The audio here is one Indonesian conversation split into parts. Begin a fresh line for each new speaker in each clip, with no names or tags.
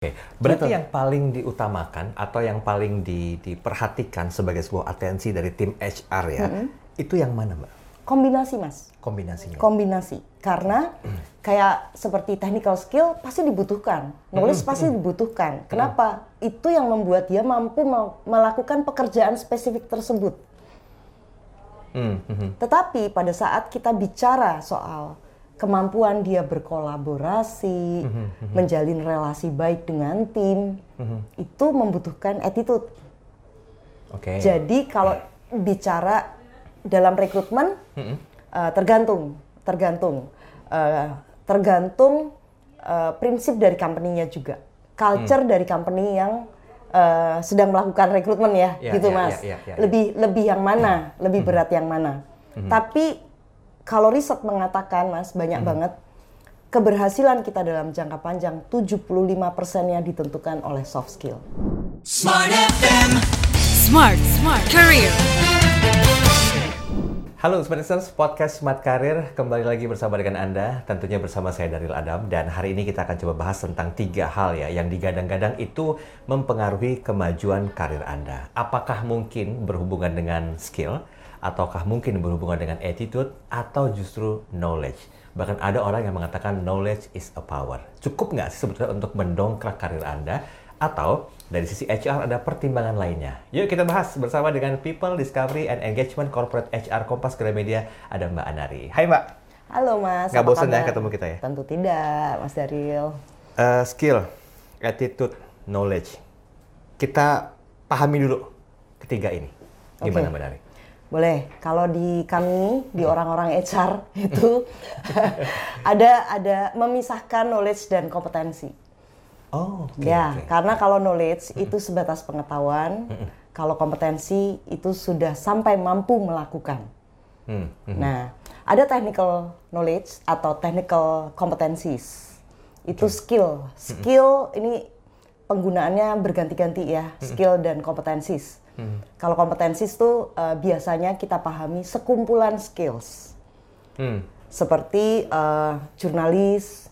Oke, berarti yang paling diutamakan atau yang paling di, diperhatikan sebagai sebuah atensi dari tim HR ya, itu yang mana, Mbak?
Kombinasi, Mas.
Kombinasinya.
Kombinasi. Karena kayak seperti technical skill pasti dibutuhkan, knowledge pasti dibutuhkan. Kenapa? Itu yang membuat dia mampu me- melakukan pekerjaan spesifik tersebut.
Hmm, hmm, hmm.
Tetapi pada saat kita bicara soal kemampuan dia berkolaborasi, menjalin relasi baik dengan tim, itu membutuhkan attitude.
Oke.
Jadi kalau bicara dalam rekrutmen eh, tergantung, tergantung, Eh, tergantung eh, prinsip dari company-nya juga, culture dari company yang eh, sedang melakukan rekrutmen ya,
Ya,
gitu
ya,
mas.
ya, ya, ya, ya.
Lebih lebih yang mana, lebih berat yang mana. Tapi kalau riset mengatakan mas banyak banget keberhasilan kita dalam jangka panjang 75 persennya ditentukan oleh soft skill.
Smart FM.
Smart, smart career.
Halo Smarters, podcast Smart Karir kembali lagi bersama dengan Anda, tentunya bersama saya Daril Adam dan hari ini kita akan coba bahas tentang tiga hal ya yang digadang-gadang itu mempengaruhi kemajuan karir Anda. Apakah mungkin berhubungan dengan skill, ataukah mungkin berhubungan dengan attitude, atau justru knowledge. Bahkan ada orang yang mengatakan knowledge is a power. Cukup nggak sih sebetulnya untuk mendongkrak karir Anda? Atau dari sisi HR ada pertimbangan lainnya. Yuk kita bahas bersama dengan People Discovery and Engagement Corporate HR Kompas Gramedia ada Mbak Anari. Hai Mbak.
Halo mas.
Nggak bosan ya ketemu kita ya?
Tentu tidak, Mas Daril.
Eh, skill, attitude, knowledge. Kita pahami dulu ketiga ini. Gimana
Oke.
Mbak Anari?
Boleh, kalau di kami, di orang-orang HR itu ada ada memisahkan knowledge dan kompetensi.
Oh, oke.
ya,
oke.
karena kalau knowledge itu sebatas pengetahuan, kalau kompetensi itu sudah sampai mampu melakukan.
Hmm, hmm.
Nah, ada technical knowledge atau technical competencies. Itu skill. Skill ini penggunaannya berganti-ganti ya, skill dan kompetensis. Kalau kompetensis tuh eh, biasanya kita pahami sekumpulan skills.
Hmm.
Seperti eh, jurnalis,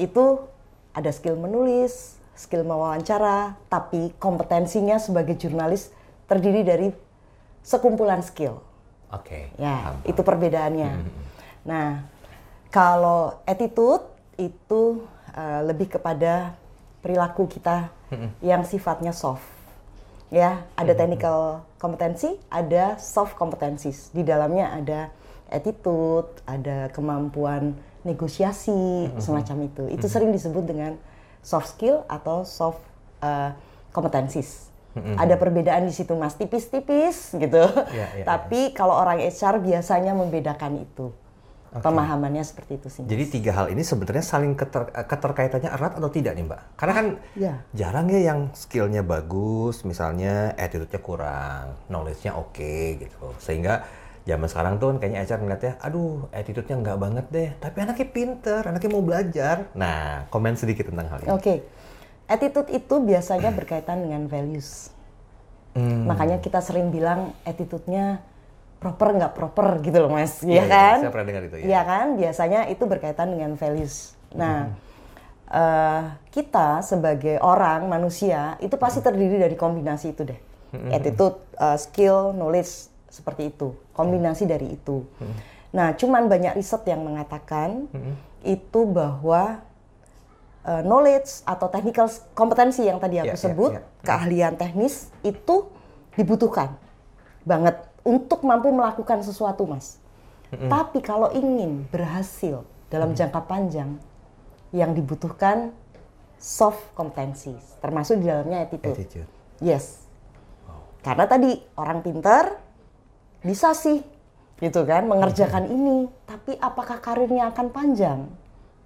itu ada skill menulis, skill mewawancara, tapi kompetensinya sebagai jurnalis terdiri dari sekumpulan skill.
Oke.
Ya,
paham,
itu perbedaannya. Nah, kalau attitude itu uh, lebih kepada perilaku kita yang sifatnya soft. Ya, ada technical kompetensi, ada soft competencies. Di dalamnya ada attitude, ada kemampuan negosiasi, semacam itu. Itu sering disebut dengan soft skill atau soft uh, competencies. Ada perbedaan di situ mas, tipis-tipis gitu.
Iya, iya,
Tapi kalau orang HR biasanya membedakan itu. Pemahamannya seperti itu sih. Mas.
Jadi tiga hal ini sebenarnya saling keter- keterkaitannya erat atau tidak nih Mbak? Karena kan
ya.
jarang ya yang skillnya bagus, misalnya attitude-nya kurang, knowledge-nya oke gitu. Sehingga zaman sekarang tuh kan kayaknya HR ngeliatnya, aduh attitude-nya nggak banget deh, tapi anaknya pinter, anaknya mau belajar. Nah, komen sedikit tentang hal ini.
Oke, attitude itu biasanya berkaitan dengan values.
Hmm.
Makanya kita sering bilang attitude-nya proper nggak proper gitu loh mas, ya
iya,
kan?
saya pernah dengar itu, iya.
Iya kan, biasanya itu berkaitan dengan values. Nah, eh, kita sebagai orang manusia itu pasti terdiri dari kombinasi itu deh, attitude, eh, skill, knowledge seperti itu, kombinasi dari itu. Nah, cuman banyak riset yang mengatakan itu bahwa uh, knowledge atau technical kompetensi yang tadi aku
Iya, iya,
sebut,
iya.
keahlian teknis itu dibutuhkan banget untuk mampu melakukan sesuatu, Mas. Tapi kalau ingin berhasil dalam jangka panjang, yang dibutuhkan soft kompetensi, termasuk di dalamnya attitude.
Attitude.
Yes. Karena tadi orang pintar bisa sih gitu kan mengerjakan ini, tapi apakah karirnya akan panjang?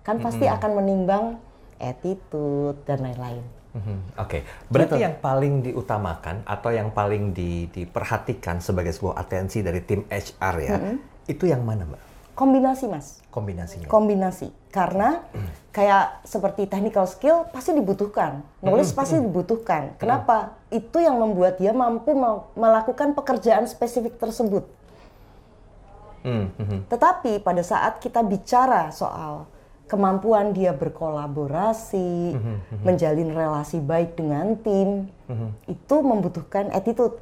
Kan pasti akan menimbang attitude dan lain-lain.
Mhm, Oke, berarti
Gitu.
yang paling diutamakan atau yang paling di- diperhatikan sebagai sebuah atensi dari tim HR ya, itu yang mana Mbak?
Kombinasi, Mas.
Kombinasinya.
Kombinasi. Karena kayak seperti technical skill pasti dibutuhkan. Knowledge pasti dibutuhkan. Kenapa? Itu yang membuat dia mampu me- melakukan pekerjaan spesifik tersebut.
Hmm, mhm.
Tetapi pada saat kita bicara soal kemampuan dia berkolaborasi, menjalin relasi baik dengan tim, itu membutuhkan attitude.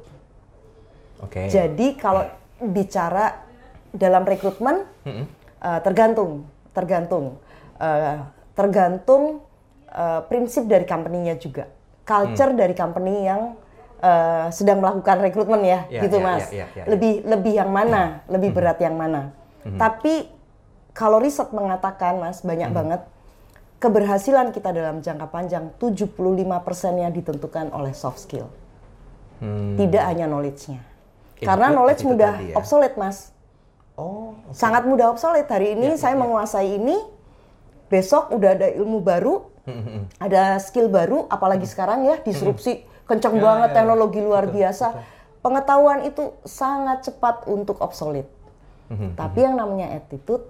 Oke.
Jadi kalau bicara dalam rekrutmen eh, tergantung, tergantung, Eh, tergantung eh, prinsip dari company-nya juga, culture dari company yang eh, sedang melakukan rekrutmen ya,
Ya,
gitu
ya,
mas.
ya, ya, ya, ya.
Lebih lebih yang mana, lebih berat yang mana. Tapi kalau riset mengatakan mas banyak banget keberhasilan kita dalam jangka panjang 75%-nya ditentukan oleh soft skill. Tidak hanya knowledge-nya. Karena knowledge mudah
ya.
obsolete, Mas.
Oh,
Sangat mudah obsolete. Hari ini
Ya,
saya
ya, ya.
menguasai ini, besok udah ada ilmu baru, ada skill baru, apalagi sekarang ya disrupsi kencang
Ya,
banget
ya, ya.
teknologi luar
Betul,
biasa. Pengetahuan itu sangat cepat untuk obsolete.
Mhm,
Tapi yang namanya attitude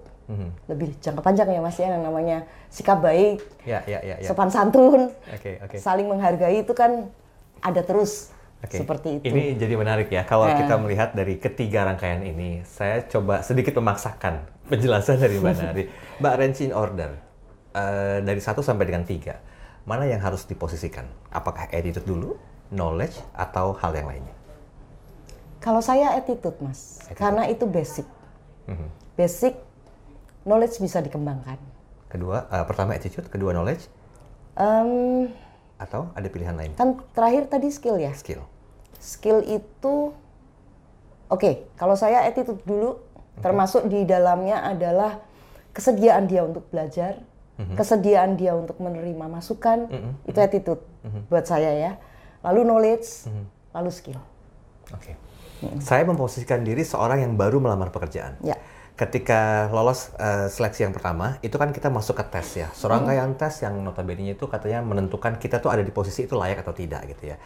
lebih jangka panjang ya Mas ya, yang namanya sikap baik,
ya, ya, ya, ya.
sopan santun,
Oke, oke.
saling menghargai itu kan ada terus
Oke.
seperti itu.
Ini jadi menarik ya. Kalau
Nah.
kita melihat dari ketiga rangkaian ini, saya coba sedikit memaksakan penjelasan dari Mbak Nari. Mbak range in order eh, dari satu sampai dengan tiga, mana yang harus diposisikan? Apakah attitude dulu, knowledge, atau hal yang lainnya?
Kalau saya attitude, Mas. Karena itu basic. Basic knowledge bisa dikembangkan.
Kedua, eh, pertama attitude, kedua knowledge,
Em,
atau ada pilihan lain?
kan terakhir tadi skill ya.
Skill.
Skill itu Oke, kalau saya attitude dulu termasuk di dalamnya adalah kesediaan dia untuk belajar, kesediaan dia untuk menerima masukan, itu attitude buat saya ya. Lalu knowledge, lalu skill.
Oke. Saya memposisikan diri seorang yang baru melamar pekerjaan.
Ya.
Ketika lolos eh, seleksi yang pertama, itu kan kita masuk ke tes ya. Serangkaian tes yang notabene itu katanya menentukan kita tuh ada di posisi itu layak atau tidak gitu ya.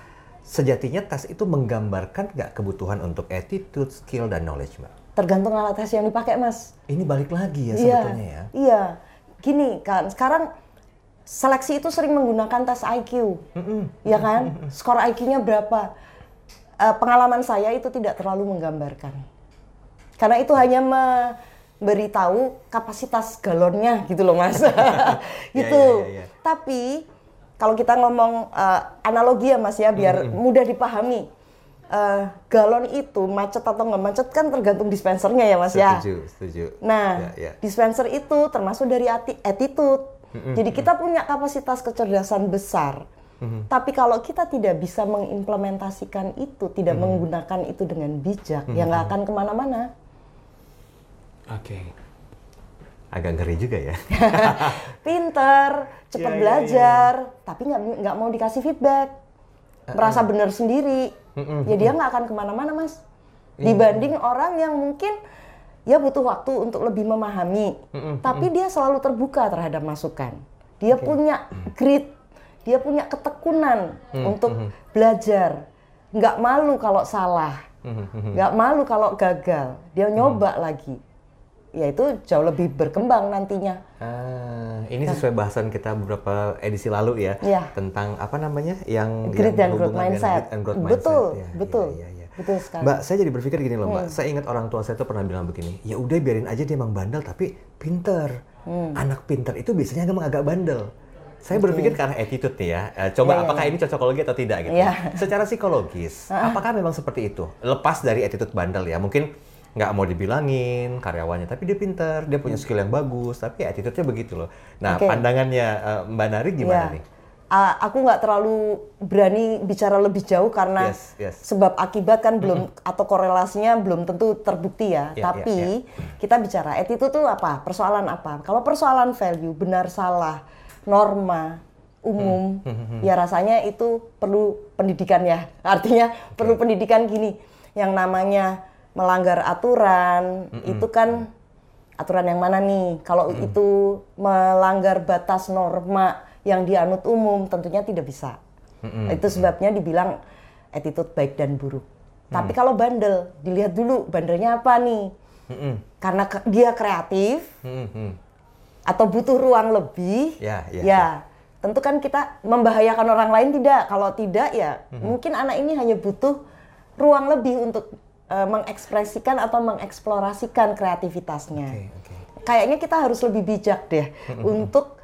Sejatinya tes itu menggambarkan nggak kebutuhan untuk attitude, skill, dan knowledge, Mbak?
Tergantung alat tes yang dipakai, Mas.
Ini balik lagi ya
Iya,
sebetulnya ya.
Iya. Gini kan, sekarang seleksi itu sering menggunakan tes IQ. Ya kan? Skor IQ-nya berapa? Eh, pengalaman saya itu tidak terlalu menggambarkan. Karena itu hanya memberitahu kapasitas galonnya gitu loh, Mas. gitu.
iya, iya.
Tapi kalau kita ngomong eh, analogi ya Mas ya biar mudah dipahami. Eh, galon itu macet atau nggak macet kan tergantung dispensernya ya Mas ya.
Setuju, setuju.
Nah,
Ya, ya.
dispenser itu termasuk dari attitude. Jadi kita punya kapasitas kecerdasan besar. Tapi kalau kita tidak bisa mengimplementasikan itu, tidak menggunakan itu dengan bijak, ya nggak akan ke mana-mana.
Oke. Agak ngeri juga ya.
Pinter, cepat
Iya, iya,
belajar, tapi nggak nggak mau dikasih feedback, merasa benar sendiri, ya dia nggak akan ke mana-mana mas.
Iya.
Dibanding orang yang mungkin ya butuh waktu untuk lebih memahami, tapi dia selalu terbuka terhadap masukan. Dia punya grit, dia punya ketekunan untuk belajar, nggak malu kalau salah, nggak malu kalau gagal, dia nyoba lagi. Ya itu jauh lebih berkembang nantinya.
Ah, ini sesuai bahasan kita beberapa edisi lalu ya,
Iya.
tentang apa namanya yang
Grit
yang
dan growth mindset.
grit and growth
Betul,
mindset. Ya,
betul.
iya, iya, iya.
Betul sekali.
Mbak, saya jadi berpikir gini loh,
Hmm.
Mbak. Saya ingat orang tua saya tuh pernah bilang begini, ya udah biarin aja dia emang bandel tapi pinter.
Hmm.
Anak pinter itu biasanya emang agak bandel. Saya berpikir ke arah attitude nih ya. Eh, coba
Iya, iya,
apakah
iya.
ini cocokologi atau tidak gitu.
Iya.
Secara psikologis, apakah memang seperti itu? Lepas dari attitude bandel ya, mungkin nggak mau dibilangin karyawannya, tapi dia pinter, dia punya skill yang bagus, tapi attitude-nya begitu loh. Nah,
Oke.
pandangannya eh, Mbak Nari gimana
Ya.
nih?
Ah, aku nggak terlalu berani bicara lebih jauh karena
Yes, yes.
sebab akibat kan belum atau korelasinya belum tentu terbukti ya.
Ya,
Tapi kita bicara attitude itu apa? Persoalan apa? Kalau persoalan value, benar salah, norma, umum,
Hmm,
ya rasanya itu perlu pendidikan ya. Artinya perlu pendidikan gini, yang namanya melanggar aturan
Hmm,
itu kan aturan yang mana nih? Kalau itu melanggar batas norma yang dianut umum, tentunya tidak bisa. Itu sebabnya dibilang attitude baik dan buruk. Tapi kalau bandel, dilihat dulu bandelnya apa nih? Karena ke- dia kreatif
Hmm, hmm.
Atau butuh ruang lebih,
Ya, ya, ya.
tentu kan kita membahayakan orang lain tidak. Kalau tidak ya mungkin anak ini hanya butuh ruang lebih untuk eh, mengekspresikan atau mengeksplorasikan kreativitasnya.
Oke, oke.
kayaknya kita harus lebih bijak deh untuk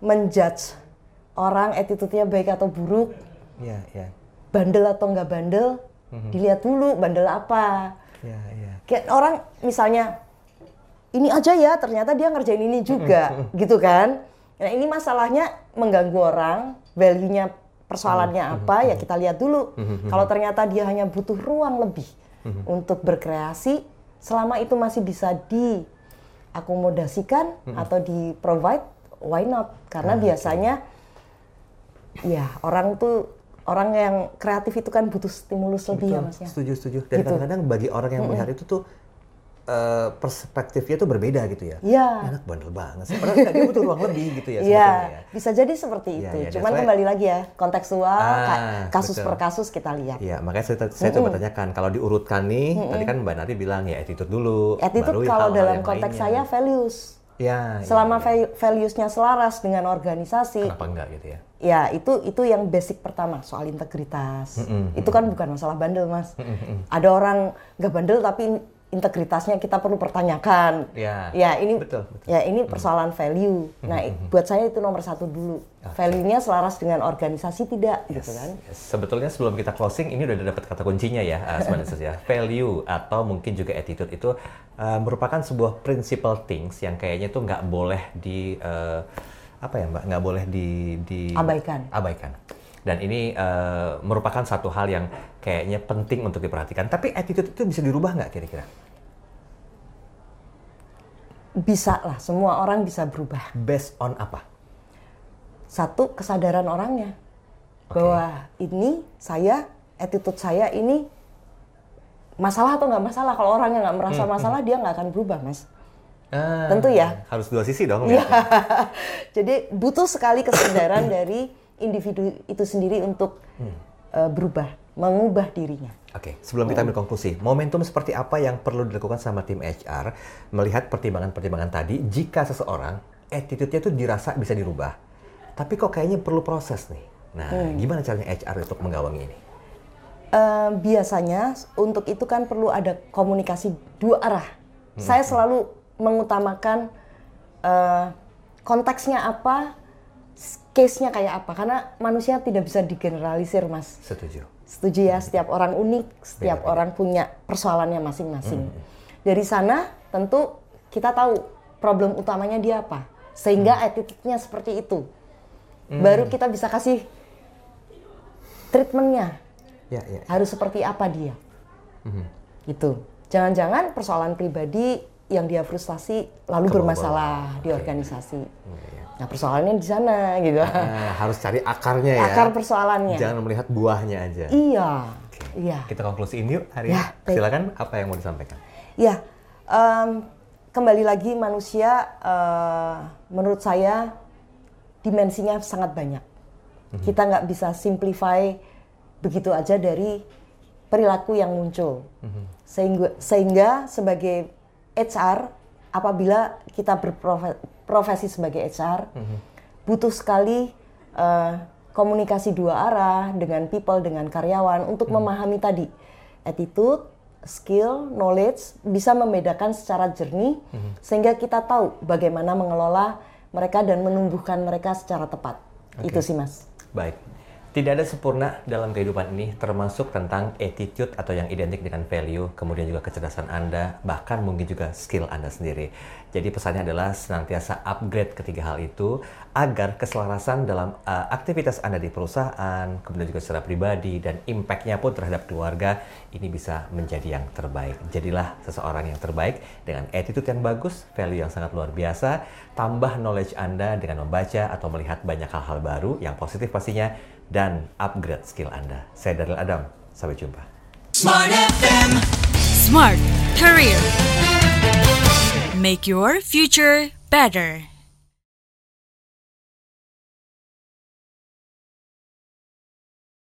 menjudge orang attitude-nya baik atau buruk,
Iya, iya.
bandel atau nggak bandel, dilihat dulu bandel apa.
Iya, iya.
Kayak orang misalnya ini aja ya, ternyata dia ngerjain ini juga, gitu kan? Nah ini masalahnya mengganggu orang, value-nya persoalannya apa ya kita lihat dulu. Kalau ternyata dia hanya butuh ruang lebih untuk berkreasi, selama itu masih bisa diakomodasikan atau di provide, why not? Karena biasanya ya orang tuh orang yang kreatif itu kan butuh stimulus lebih ya mas ya.
Setuju, setuju. Dan
Gitu.
kadang-kadang bagi orang yang melihat itu tuh eh, perspektifnya tuh berbeda gitu ya.
Iya.
Anak bandel banget. Padahal dia butuh ruang lebih gitu ya
Iya,
ya.
bisa jadi seperti
Iya,
itu.
iya,
Cuman kembali lagi ya, kontekstual,
Ah,
kasus
betul.
per kasus kita lihat.
Iya, makanya saya, saya coba tanyakan kalau diurutkan nih, tadi kan Mbak Nari bilang ya attitude dulu.
Attitude
baru
kalau
hal-hal
dalam
yang
konteks
lainnya.
saya values.
ya,
Selama
ya, ya.
val- values-nya selaras dengan organisasi,
kenapa enggak gitu ya?
ya itu itu yang basic pertama soal integritas. Itu kan bukan masalah bandel, Mas. Ada orang nggak bandel tapi integritasnya kita perlu pertanyakan.
Ya,
Ya, ini
betul, betul.
ya ini persoalan value. Nah, i- buat saya itu nomor satu dulu. Value-nya selaras dengan organisasi tidak, gitu kan?
Yes. Sebetulnya sebelum kita closing ini udah dapat kata kuncinya ya, uh, Smart Sisters ya. Value atau mungkin juga attitude itu uh, merupakan sebuah principal things yang kayaknya tuh nggak boleh di uh, apa ya Mbak, nggak boleh di, di
Abaikan.
abaikan. Dan ini uh, merupakan satu hal yang kayaknya penting untuk diperhatikan. Tapi attitude itu bisa dirubah nggak kira-kira?
Bisa lah, semua orang bisa berubah.
Based on apa?
Satu, kesadaran orangnya. Bahwa ini, saya, attitude saya ini masalah atau nggak masalah. Kalau orangnya nggak merasa masalah, dia nggak akan berubah, Mas.
Ah,
Tentu ya.
Harus dua sisi dong. Ya.
Jadi butuh sekali kesadaran dari individu itu sendiri untuk eh, berubah, mengubah dirinya.
Oke, sebelum kita ambil konklusi, momentum seperti apa yang perlu dilakukan sama tim HR melihat pertimbangan-pertimbangan tadi jika seseorang attitude-nya tuh dirasa bisa dirubah, tapi kok kayaknya perlu proses nih. Nah, gimana caranya HR untuk menggawangi ini?
Eh, biasanya untuk itu kan perlu ada komunikasi dua arah. Saya selalu mengutamakan eh, konteksnya apa, case-nya kayak apa, karena manusia tidak bisa digeneralisir, Mas.
Setuju.
Setuju ya, setiap orang unik, setiap orang punya persoalannya masing-masing. Dari sana tentu kita tahu problem utamanya dia apa, sehingga attitude-nya seperti itu. Baru kita bisa kasih treatmentnya
Ya, ya.
harus seperti apa dia. Gitu. Jangan-jangan persoalan pribadi yang dia frustasi lalu bermasalah di organisasi.
iya.
Nah persoalannya di sana gitu.
Nah, harus cari akarnya ya.
Akar persoalannya.
Jangan melihat buahnya aja.
Iya, iya.
Kita konklusiin yuk hari
Ya,
ini. Silakan apa yang mau disampaikan?
Ya, em, kembali lagi manusia eh, menurut saya dimensinya sangat banyak. Kita nggak bisa simplify begitu aja dari perilaku yang muncul. Sehingga, sehingga sebagai HR, apabila kita berprofesi sebagai HR, butuh sekali eh, komunikasi dua arah dengan people, dengan karyawan untuk memahami tadi attitude, skill, knowledge bisa membedakan secara jernih sehingga kita tahu bagaimana mengelola mereka dan menumbuhkan mereka secara tepat. Itu sih mas.
Baik. Tidak ada sempurna dalam kehidupan ini, termasuk tentang attitude atau yang identik dengan value, kemudian juga kecerdasan Anda, bahkan mungkin juga skill Anda sendiri. Jadi pesannya adalah senantiasa upgrade ketiga hal itu agar keselarasan dalam uh, aktivitas Anda di perusahaan, kemudian juga secara pribadi dan impact-nya pun terhadap keluarga ini bisa menjadi yang terbaik. Jadilah seseorang yang terbaik dengan attitude yang bagus, value yang sangat luar biasa, tambah knowledge Anda dengan membaca atau melihat banyak hal-hal baru yang positif pastinya dan upgrade skill Anda. Saya Daryl Adam, sampai jumpa.
Smart FM.
Smart Career. Make your future better.